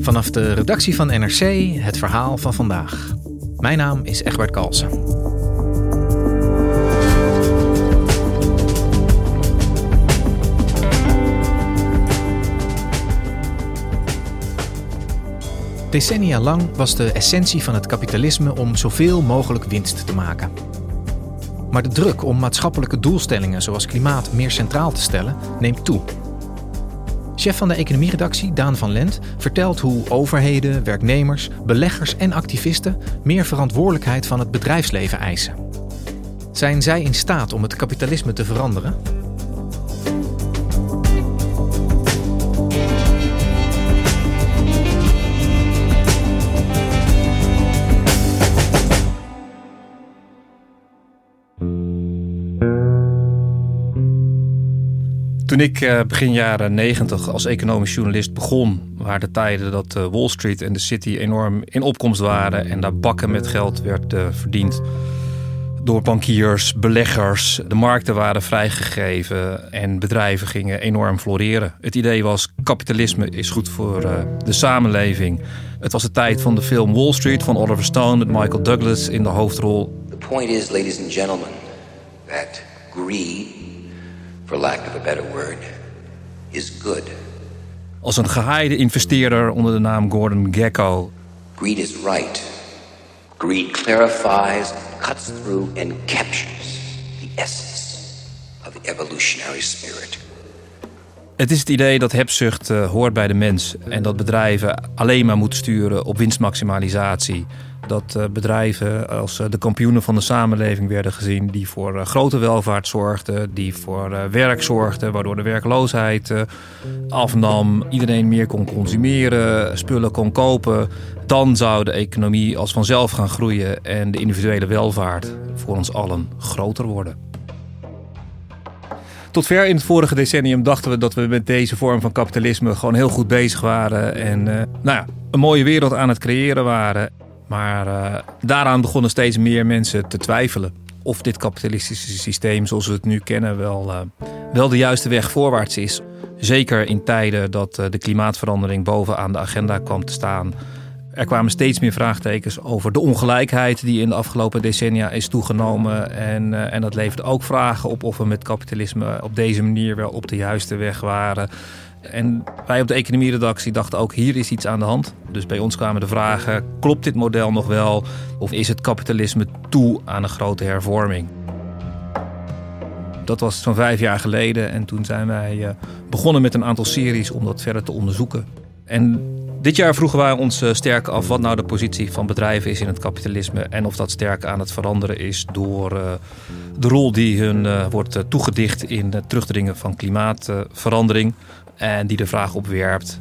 Vanaf de redactie van NRC het verhaal van vandaag. Mijn naam is Egbert Kalsen. Decennia lang was de essentie van het kapitalisme om zoveel mogelijk winst te maken. Maar de druk om maatschappelijke doelstellingen zoals klimaat meer centraal te stellen neemt toe. Chef van de economieredactie Daan van Lent vertelt hoe overheden, werknemers, beleggers en activisten meer verantwoordelijkheid van het bedrijfsleven eisen. Zijn zij in staat om het kapitalisme te veranderen? Toen ik uh, begin jaren 90 als economisch journalist begon, waren de tijden dat uh, Wall Street en de City enorm in opkomst waren en daar bakken met geld werd uh, verdiend door bankiers, beleggers. De markten waren vrijgegeven en bedrijven gingen enorm floreren. Het idee was kapitalisme is goed voor de samenleving. Het was de tijd van de film Wall Street van Oliver Stone met Michael Douglas in de hoofdrol. The point is, ladies and gentlemen, that greed for lack of a better word, is good. Als een gehaaide investeerder onder de naam Gordon Gekko. Greed is right. Greed clarifies, cuts through, and captures the essence of the evolutionary spirit. Het is het idee dat hebzucht uh, hoort bij de mens en dat bedrijven alleen maar moeten sturen op winstmaximalisatie dat uh, bedrijven als uh, de kampioenen van de samenleving werden gezien, die voor grote welvaart zorgden, die voor werk zorgden, waardoor de werkloosheid afnam, iedereen meer kon consumeren, spullen kon kopen. Dan zou de economie als vanzelf gaan groeien en de individuele welvaart voor ons allen groter worden. Tot ver in het vorige decennium dachten we dat we met deze vorm van kapitalisme gewoon heel goed bezig waren en nou ja, een mooie wereld aan het creëren waren. Maar uh, daaraan begonnen steeds meer mensen te twijfelen of dit kapitalistische systeem zoals we het nu kennen wel, uh, wel de juiste weg voorwaarts is. Zeker in tijden dat de klimaatverandering bovenaan de agenda kwam te staan. Er kwamen steeds meer vraagtekens over de ongelijkheid die in de afgelopen decennia is toegenomen. En, en dat leverde ook vragen op of we met kapitalisme op deze manier wel op de juiste weg waren. En wij op de economieredactie dachten ook, hier is iets aan de hand. Dus bij ons kwamen de vragen, klopt dit model nog wel? Of is het kapitalisme toe aan een grote hervorming? Dat was zo'n vijf jaar geleden en toen zijn wij eh, begonnen met een aantal series om dat verder te onderzoeken. En dit jaar vroegen wij ons eh, sterk af wat nou de positie van bedrijven is in het kapitalisme en of dat sterk aan het veranderen is door uh, de rol die hun uh, wordt toegedicht in het terugdringen van klimaatverandering. En die de vraag opwerpt: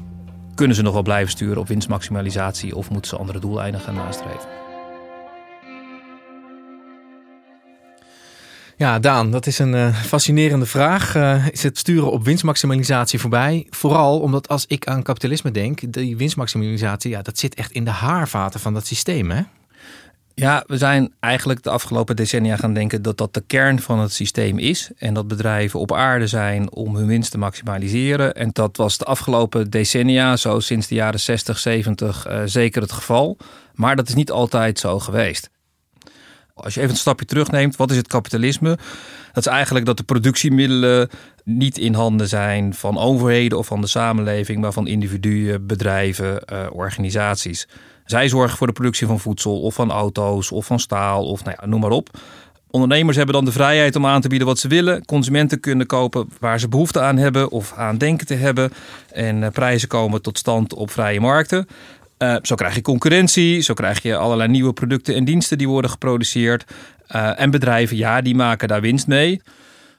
kunnen ze nog wel blijven sturen op winstmaximalisatie of moeten ze andere doeleinden gaan nastreven? Ja, Daan, dat is een uh, fascinerende vraag. Uh, is het sturen op winstmaximalisatie voorbij? Vooral omdat als ik aan kapitalisme denk, die winstmaximalisatie, ja, dat zit echt in de haarvaten van dat systeem, hè? Ja, we zijn eigenlijk de afgelopen decennia gaan denken dat dat de kern van het systeem is. En dat bedrijven op aarde zijn om hun winst te maximaliseren. En dat was de afgelopen decennia, zo sinds de jaren 60, 70, uh, zeker het geval. Maar dat is niet altijd zo geweest. Als je even een stapje terugneemt, wat is het kapitalisme? Dat is eigenlijk dat de productiemiddelen niet in handen zijn van overheden of van de samenleving, maar van individuen, bedrijven, uh, organisaties. Zij zorgen voor de productie van voedsel of van auto's of van staal of nou ja, noem maar op. Ondernemers hebben dan de vrijheid om aan te bieden wat ze willen. Consumenten kunnen kopen waar ze behoefte aan hebben of aan denken te hebben. En eh, prijzen komen tot stand op vrije markten. Uh, zo krijg je concurrentie, zo krijg je allerlei nieuwe producten en diensten die worden geproduceerd. Uh, en bedrijven, ja, die maken daar winst mee.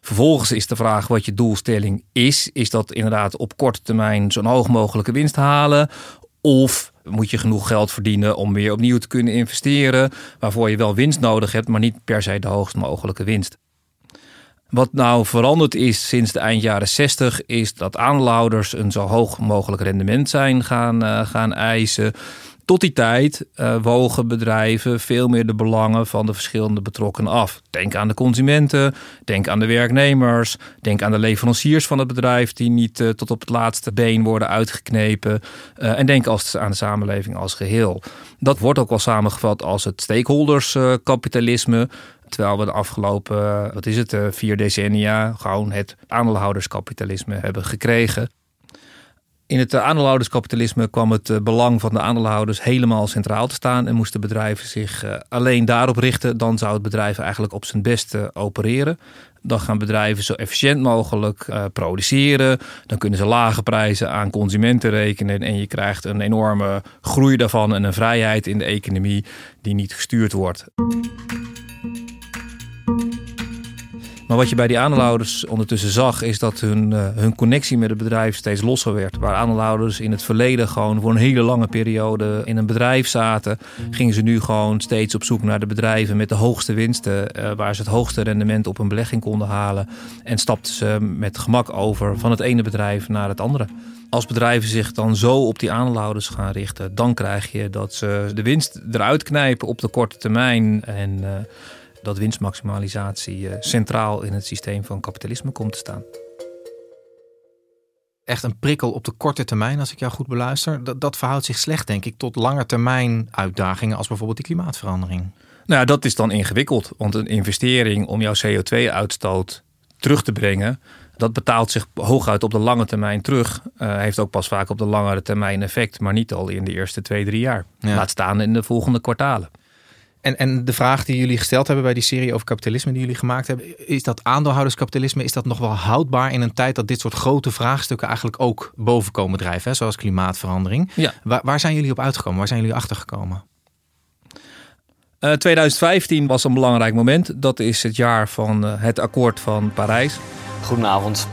Vervolgens is de vraag wat je doelstelling is. Is dat inderdaad op korte termijn zo'n hoog mogelijke winst halen? Of moet je genoeg geld verdienen om weer opnieuw te kunnen investeren, waarvoor je wel winst nodig hebt, maar niet per se de hoogst mogelijke winst. Wat nou veranderd is sinds de eind jaren 60 is dat aandeelhouders een zo hoog mogelijk rendement zijn gaan, uh, gaan eisen. Tot die tijd uh, wogen bedrijven veel meer de belangen van de verschillende betrokkenen af. Denk aan de consumenten, denk aan de werknemers, denk aan de leveranciers van het bedrijf die niet uh, tot op het laatste been worden uitgeknepen. En denk als, aan de samenleving als geheel. Dat wordt ook wel samengevat als het stakeholderskapitalisme. Terwijl we de afgelopen, wat is het, vier decennia gewoon het aandeelhouderskapitalisme hebben gekregen. In het aandeelhouderskapitalisme kwam het eh, belang van de aandeelhouders helemaal centraal te staan en moesten bedrijven zich eh, alleen daarop richten. Dan zou het bedrijf eigenlijk op zijn best eh, opereren. Dan gaan bedrijven zo efficiënt mogelijk produceren. Dan kunnen ze lage prijzen aan consumenten rekenen. En je krijgt een enorme groei daarvan en een vrijheid in de economie die niet gestuurd wordt. Maar wat je bij die aandeelhouders ondertussen zag, is dat hun, uh, hun connectie met het bedrijf steeds losser werd. Waar aandeelhouders in het verleden gewoon voor een hele lange periode in een bedrijf zaten, gingen ze nu gewoon steeds op zoek naar de bedrijven met de hoogste winsten, uh, waar ze het hoogste rendement op een belegging konden halen. En stapten ze met gemak over van het ene bedrijf naar het andere. Als bedrijven zich dan zo op die aandeelhouders gaan richten, dan krijg je dat ze de winst eruit knijpen op de korte termijn. En uh, dat winstmaximalisatie eh, centraal in het systeem van kapitalisme komt te staan. Echt een prikkel op de korte termijn, als ik jou goed beluister. Dat, dat verhoudt zich slecht, denk ik, tot langetermijn uitdagingen als bijvoorbeeld die klimaatverandering. Nou, dat is dan ingewikkeld. Want een investering om jouw CO2-uitstoot terug te brengen, dat betaalt zich hooguit op de lange termijn terug. Uh, heeft ook pas vaak op de langere termijn effect, maar niet al in de eerste twee, drie jaar. Ja. Laat staan in de volgende kwartalen. En, en de vraag die jullie gesteld hebben bij die serie over kapitalisme die jullie gemaakt hebben, is dat aandeelhouderskapitalisme, is dat nog wel houdbaar in een tijd dat dit soort grote vraagstukken eigenlijk ook boven komen drijven, hè? zoals klimaatverandering? Ja. Waar, waar zijn jullie op uitgekomen? Waar zijn jullie achtergekomen? Uh, 2015 was een belangrijk moment. Dat is het jaar van uh, het akkoord van Parijs. Goedenavond.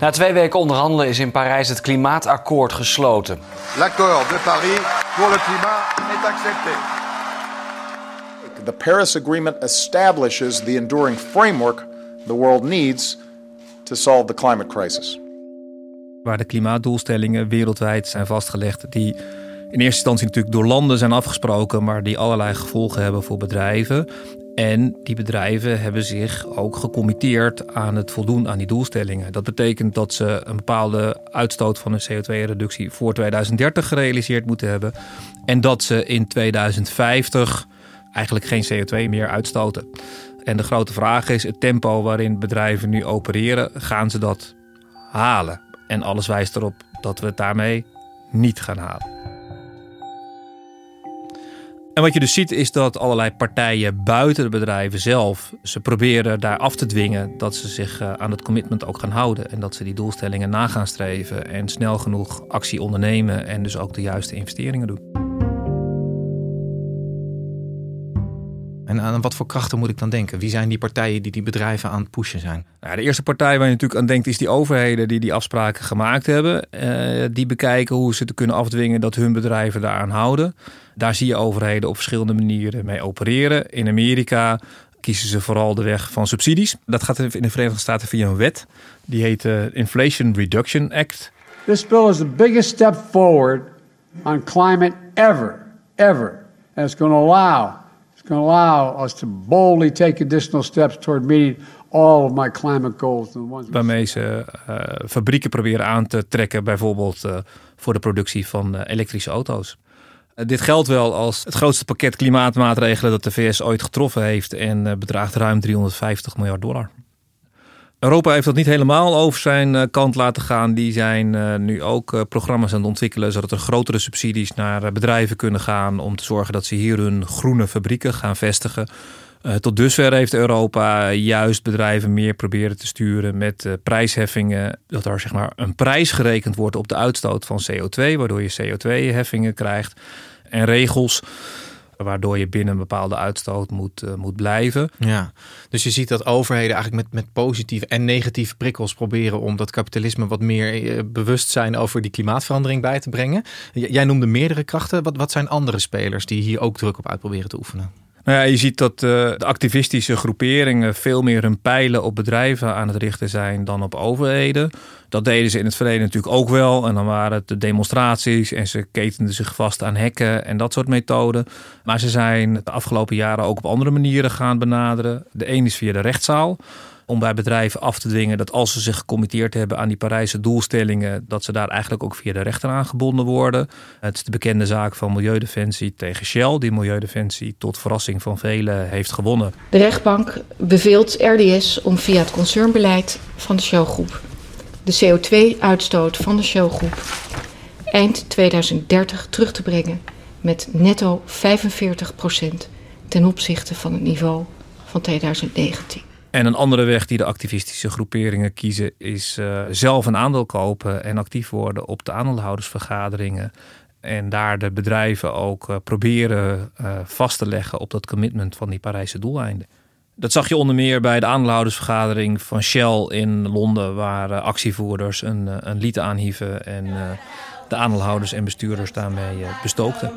Na twee weken onderhandelen is in Parijs het klimaatakkoord gesloten. L'accord de Paris pour le climat est accepté. The Paris Agreement establishes the enduring framework the world needs to solve the climate crisis. Waar de klimaatdoelstellingen wereldwijd zijn vastgelegd, die in eerste instantie natuurlijk door landen zijn afgesproken, maar die allerlei gevolgen hebben voor bedrijven. En die bedrijven hebben zich ook gecommitteerd aan het voldoen aan die doelstellingen. Dat betekent dat ze een bepaalde uitstoot van een CO2-reductie voor 2030 gerealiseerd moeten hebben. En dat ze in 2050 eigenlijk geen CO2 meer uitstoten. En de grote vraag is: het tempo waarin bedrijven nu opereren, gaan ze dat halen? En alles wijst erop dat we het daarmee niet gaan halen. En wat je dus ziet is dat allerlei partijen buiten de bedrijven zelf, ze proberen daar af te dwingen dat ze zich eh, aan het commitment ook gaan houden. En dat ze die doelstellingen na gaan streven en snel genoeg actie ondernemen en dus ook de juiste investeringen doen. En aan wat voor krachten moet ik dan denken? Wie zijn die partijen die die bedrijven aan het pushen zijn? Nou, de eerste partij waar je natuurlijk aan denkt is die overheden die die afspraken gemaakt hebben. Uh, die bekijken hoe ze te kunnen afdwingen dat hun bedrijven daaraan houden. Daar zie je overheden op verschillende manieren mee opereren. In Amerika kiezen ze vooral de weg van subsidies. Dat gaat in de Verenigde Staten via een wet. Die heet de Inflation Reduction Act. This bill is the biggest step forward on climate ever, ever. And it's going to allow can allow us to boldly take additional steps toward meeting all of my climate goals. Waarmee ze uh, fabrieken proberen aan te trekken, bijvoorbeeld uh, voor de productie van uh, elektrische auto's. Dit geldt wel als het grootste pakket klimaatmaatregelen dat de VS ooit getroffen heeft en bedraagt ruim 350 miljard dollar. Europa heeft dat niet helemaal over zijn kant laten gaan. Die zijn nu ook programma's aan het ontwikkelen, zodat er grotere subsidies naar bedrijven kunnen gaan om te zorgen dat ze hier hun groene fabrieken gaan vestigen. Tot dusver heeft Europa juist bedrijven meer proberen te sturen met prijsheffingen. Dat er zeg maar een prijs gerekend wordt op de uitstoot van CO2, waardoor je CO2-heffingen krijgt. En regels waardoor je binnen een bepaalde uitstoot moet, uh, moet blijven. Ja, dus je ziet dat overheden eigenlijk met, met positieve en negatieve prikkels proberen om dat kapitalisme wat meer bewustzijn over die klimaatverandering bij te brengen. Jij noemde meerdere krachten. Wat, wat zijn andere spelers die hier ook druk op uit proberen te oefenen? Nou ja, je ziet dat uh, de activistische groeperingen veel meer hun pijlen op bedrijven aan het richten zijn dan op overheden. Dat deden ze in het verleden natuurlijk ook wel. En dan waren het de demonstraties en ze ketenden zich vast aan hekken en dat soort methoden. Maar ze zijn de afgelopen jaren ook op andere manieren gaan benaderen. De een is via de rechtszaal om bij bedrijven af te dwingen dat als ze zich gecommitteerd hebben aan die Parijse doelstellingen, dat ze daar eigenlijk ook via de rechter aan gebonden worden. Het is de bekende zaak van Milieudefensie tegen Shell, die Milieudefensie tot verrassing van velen heeft gewonnen. De rechtbank beveelt RDS om via het concernbeleid van de Shell-groep de CO2-uitstoot van de Shell-groep eind 2030 terug te brengen met netto 45% ten opzichte van het niveau van 2019. En een andere weg die de activistische groeperingen kiezen is uh, zelf een aandeel kopen en actief worden op de aandeelhoudersvergaderingen. En daar de bedrijven ook uh, proberen uh, vast te leggen op dat commitment van die Parijse doeleinden. Dat zag je onder meer bij de aandeelhoudersvergadering van Shell in Londen, waar actievoerders een, een lied aanhieven en de aandeelhouders en bestuurders daarmee bestookten.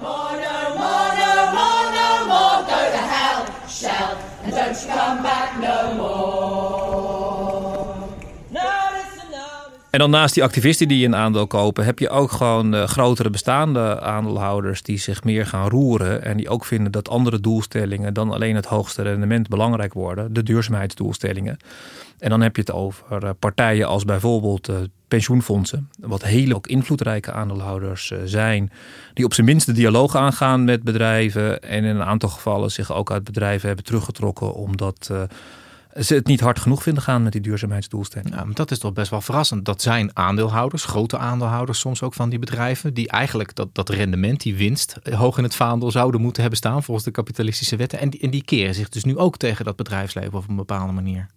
En dan naast die activisten die een aandeel kopen, heb je ook gewoon uh, grotere bestaande aandeelhouders die zich meer gaan roeren. En die ook vinden dat andere doelstellingen dan alleen het hoogste rendement belangrijk worden. De duurzaamheidsdoelstellingen. En dan heb je het over eh, partijen als bijvoorbeeld uh, pensioenfondsen, wat hele ook invloedrijke aandeelhouders zijn, die op zijn minst de dialoog aangaan met bedrijven en in een aantal gevallen zich ook uit bedrijven hebben teruggetrokken omdat ze het niet hard genoeg vinden gaan met die duurzaamheidsdoelstellingen. Ja, maar dat is toch best wel verrassend. Dat zijn aandeelhouders, grote aandeelhouders soms ook van die bedrijven, die eigenlijk dat, dat rendement, die winst, hoog in het vaandel zouden moeten hebben staan volgens de kapitalistische wetten. En die, en die keren zich dus nu ook tegen dat bedrijfsleven op een bepaalde manier.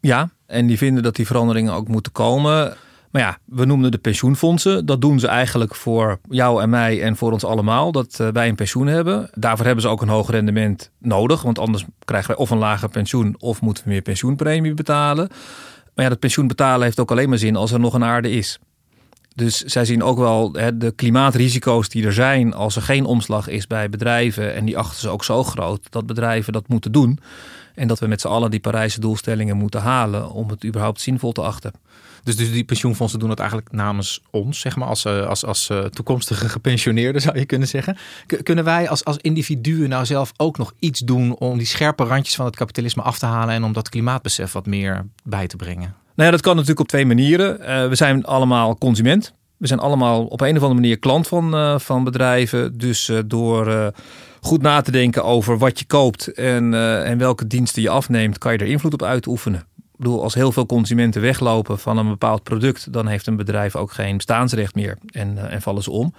Ja, en die vinden dat die veranderingen ook moeten komen. Maar ja, we noemden de pensioenfondsen. Dat doen ze eigenlijk voor jou en mij en voor ons allemaal. Dat eh, wij een pensioen hebben. Daarvoor hebben ze ook een hoog rendement nodig. Want anders krijgen wij of een lager pensioen of moeten we meer pensioenpremie betalen. Maar ja, dat pensioen betalen heeft ook alleen maar zin als er nog een aarde is. Dus zij zien ook wel hè, de klimaatrisico's die er zijn als er geen omslag is bij bedrijven. En die achten ze ook zo groot dat bedrijven dat moeten doen. En dat we met z'n allen die Parijse doelstellingen moeten halen om het überhaupt zinvol te achten. Dus, dus die pensioenfondsen doen het eigenlijk namens ons, zeg maar, als, eh, als, als uh, toekomstige gepensioneerden zou je kunnen zeggen. kunnen wij als, als individuen nou zelf ook nog iets doen om die scherpe randjes van het kapitalisme af te halen en om dat klimaatbesef wat meer bij te brengen? Nou ja, dat kan natuurlijk op twee manieren. Uh, we zijn allemaal consument. We zijn allemaal op een of andere manier klant van, van bedrijven. Dus door goed na te denken over wat je koopt en, en welke diensten je afneemt, kan je er invloed op uitoefenen bedoel, als heel veel consumenten weglopen van een bepaald product, dan heeft een bedrijf ook geen bestaansrecht meer en, uh, en vallen ze om.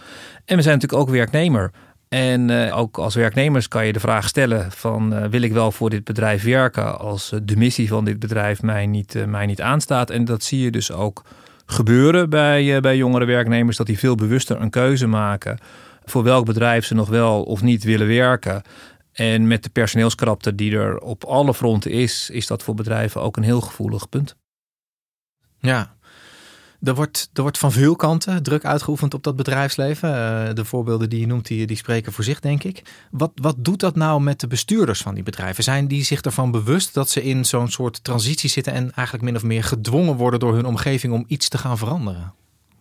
En we zijn natuurlijk ook werknemer. En uh, ook als werknemers kan je de vraag stellen van uh, wil ik wel voor dit bedrijf werken als de missie van dit bedrijf mij niet, mij niet aanstaat. En dat zie je dus ook gebeuren bij, bij jongere werknemers, dat die veel bewuster een keuze maken voor welk bedrijf ze nog wel of niet willen werken. En met de personeelskrapte die er op alle fronten is, is dat voor bedrijven ook een heel gevoelig punt. Ja, er wordt, er wordt van veel kanten druk uitgeoefend op dat bedrijfsleven. Uh, de voorbeelden die je noemt, die, die spreken voor zich, denk ik. Wat, wat doet dat nou met de bestuurders van die bedrijven? Zijn die zich ervan bewust dat ze in zo'n soort transitie zitten en eigenlijk min of meer gedwongen worden door hun omgeving om iets te gaan veranderen?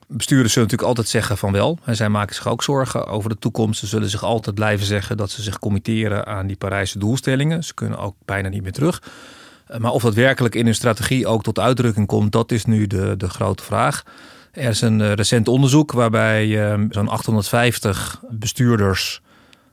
Bestuurders zullen natuurlijk altijd zeggen van wel. En zij maken zich ook zorgen over de toekomst. Ze zullen zich altijd blijven zeggen dat ze zich committeren aan die Parijse doelstellingen. Ze kunnen ook bijna niet meer terug. Eh, maar of dat werkelijk in hun strategie ook tot uitdrukking komt, dat is nu de, de grote vraag. Er is een recent onderzoek waarbij zo'n 850 bestuurders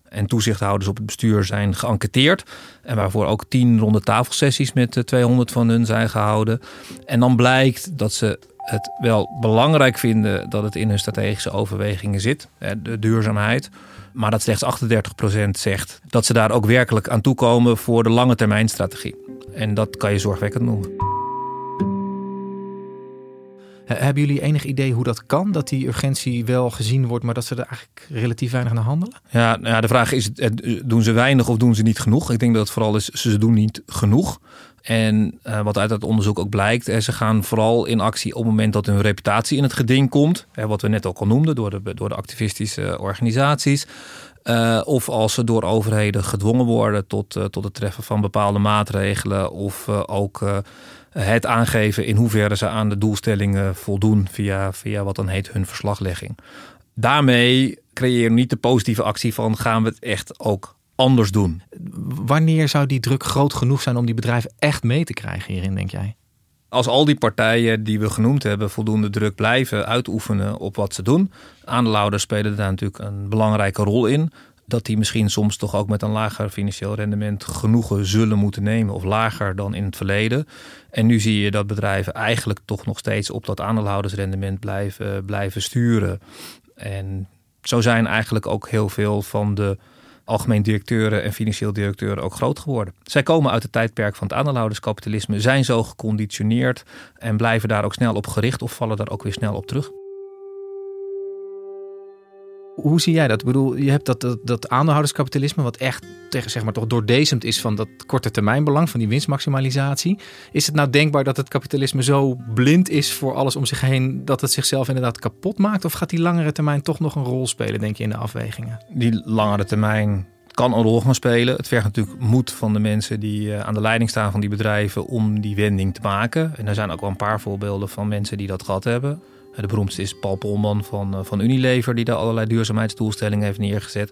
en toezichthouders op het bestuur zijn geënquêteerd. En waarvoor ook tien ronde tafelsessies met 200 van hun zijn gehouden. En dan blijkt dat ze het wel belangrijk vinden dat het in hun strategische overwegingen zit, de duurzaamheid. Maar dat slechts 38% zegt dat ze daar ook werkelijk aan toekomen voor de lange termijn strategie. En dat kan je zorgwekkend noemen. Hebben jullie enig idee hoe dat kan? Dat die urgentie wel gezien wordt, maar dat ze er eigenlijk relatief weinig naar handelen? Ja, nou ja de vraag is: doen ze weinig of doen ze niet genoeg? Ik denk dat het vooral is: ze doen niet genoeg. En uh, wat uit dat onderzoek ook blijkt, ze gaan vooral in actie op het moment dat hun reputatie in het geding komt. Hè, wat we net ook al noemden door de, door de activistische organisaties. Uh, of als ze door overheden gedwongen worden tot, tot het treffen van bepaalde maatregelen. Of ook het aangeven in hoeverre ze aan de doelstellingen voldoen via, via wat dan heet hun verslaglegging. Daarmee creëer je niet de positieve actie van gaan we het echt ook anders doen. Wanneer zou die druk groot genoeg zijn om die bedrijven echt mee te krijgen hierin, denk jij? Als al die partijen die we genoemd hebben voldoende druk blijven uitoefenen op wat ze doen. Aandeelhouders spelen daar natuurlijk een belangrijke rol in. Dat die misschien soms toch ook met een lager financieel rendement genoegen zullen moeten nemen. Of lager dan in het verleden. En nu zie je dat bedrijven eigenlijk toch nog steeds op dat aandeelhoudersrendement blijven, blijven sturen. En zo zijn eigenlijk ook heel veel van de algemeen directeuren en financieel directeuren ook groot geworden. Zij komen uit het tijdperk van het aandeelhouderskapitalisme, zijn zo geconditioneerd en blijven daar ook snel op gericht of vallen daar ook weer snel op terug. Hoe zie jij dat? Ik bedoel, je hebt dat, dat, dat aandeelhouderskapitalisme, wat echt tegen, zeg maar, toch doordezemd is van dat korte termijnbelang, van die winstmaximalisatie. Is het nou denkbaar dat het kapitalisme zo blind is voor alles om zich heen, dat het zichzelf inderdaad kapot maakt? Of gaat die langere termijn toch nog een rol spelen, denk je, in de afwegingen? Die langere termijn kan een rol gaan spelen. Het vergt natuurlijk moed van de mensen die eh, aan de leiding staan van die bedrijven om die wending te maken. En er zijn ook wel een paar voorbeelden van mensen die dat gehad hebben. De beroemdste is Paul Polman van, eh, van Unilever, die daar allerlei duurzaamheidsdoelstellingen heeft neergezet.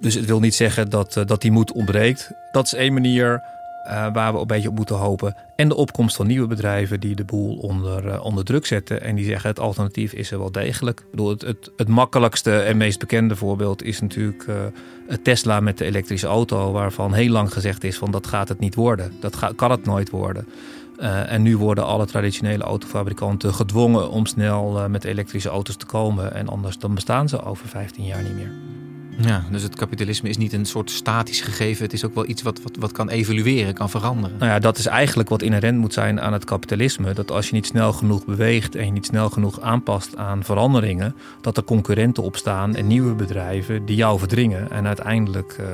Dus het wil niet zeggen dat, eh, dat die moed ontbreekt. Dat is één manier uh, waar we een beetje op moeten hopen. En de opkomst van nieuwe bedrijven die de boel onder, onder druk zetten. En die zeggen het alternatief is er wel degelijk. Ik bedoel, het, het, het makkelijkste en meest bekende voorbeeld is natuurlijk uh, Tesla met de elektrische auto. Waarvan heel lang gezegd is van dat gaat het niet worden. Dat kan het nooit worden. Uh, en nu worden alle traditionele autofabrikanten gedwongen om snel uh, met elektrische auto's te komen. En anders dan bestaan ze over 15 jaar niet meer. Ja, dus het kapitalisme is niet een soort statisch gegeven. Het is ook wel iets wat, wat, wat kan evolueren, kan veranderen. Nou ja, dat is eigenlijk wat inherent moet zijn aan het kapitalisme. Dat als je niet snel genoeg beweegt en je niet snel genoeg aanpast aan veranderingen, dat er concurrenten opstaan en nieuwe bedrijven die jou verdringen. En uiteindelijk. Uh,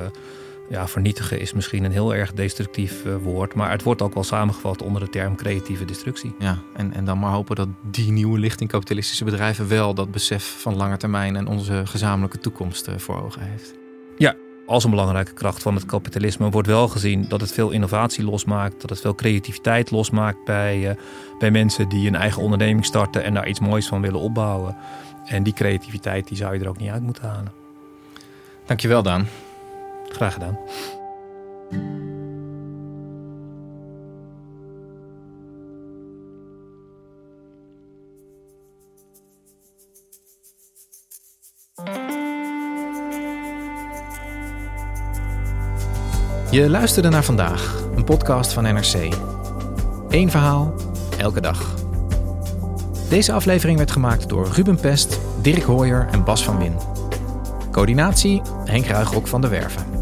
ja, vernietigen is misschien een heel erg destructief uh, woord, maar het wordt ook wel samengevat onder de term creatieve destructie. Ja, en, en dan maar hopen dat die nieuwe lichting kapitalistische bedrijven wel dat besef van lange termijn en onze gezamenlijke toekomst uh, voor ogen heeft. Ja, als een belangrijke kracht van het kapitalisme wordt wel gezien dat het veel innovatie losmaakt, dat het veel creativiteit losmaakt bij, uh, bij mensen die een eigen onderneming starten en daar iets moois van willen opbouwen. En die creativiteit die zou je er ook niet uit moeten halen. Dankjewel, Daan. Graag gedaan. Je luisterde naar vandaag, een podcast van NRC. Eén verhaal, elke dag. Deze aflevering werd gemaakt door Ruben Pest, Dirk Hooyer en Bas van Win. Coördinatie Henk Ruigrok van de Werven.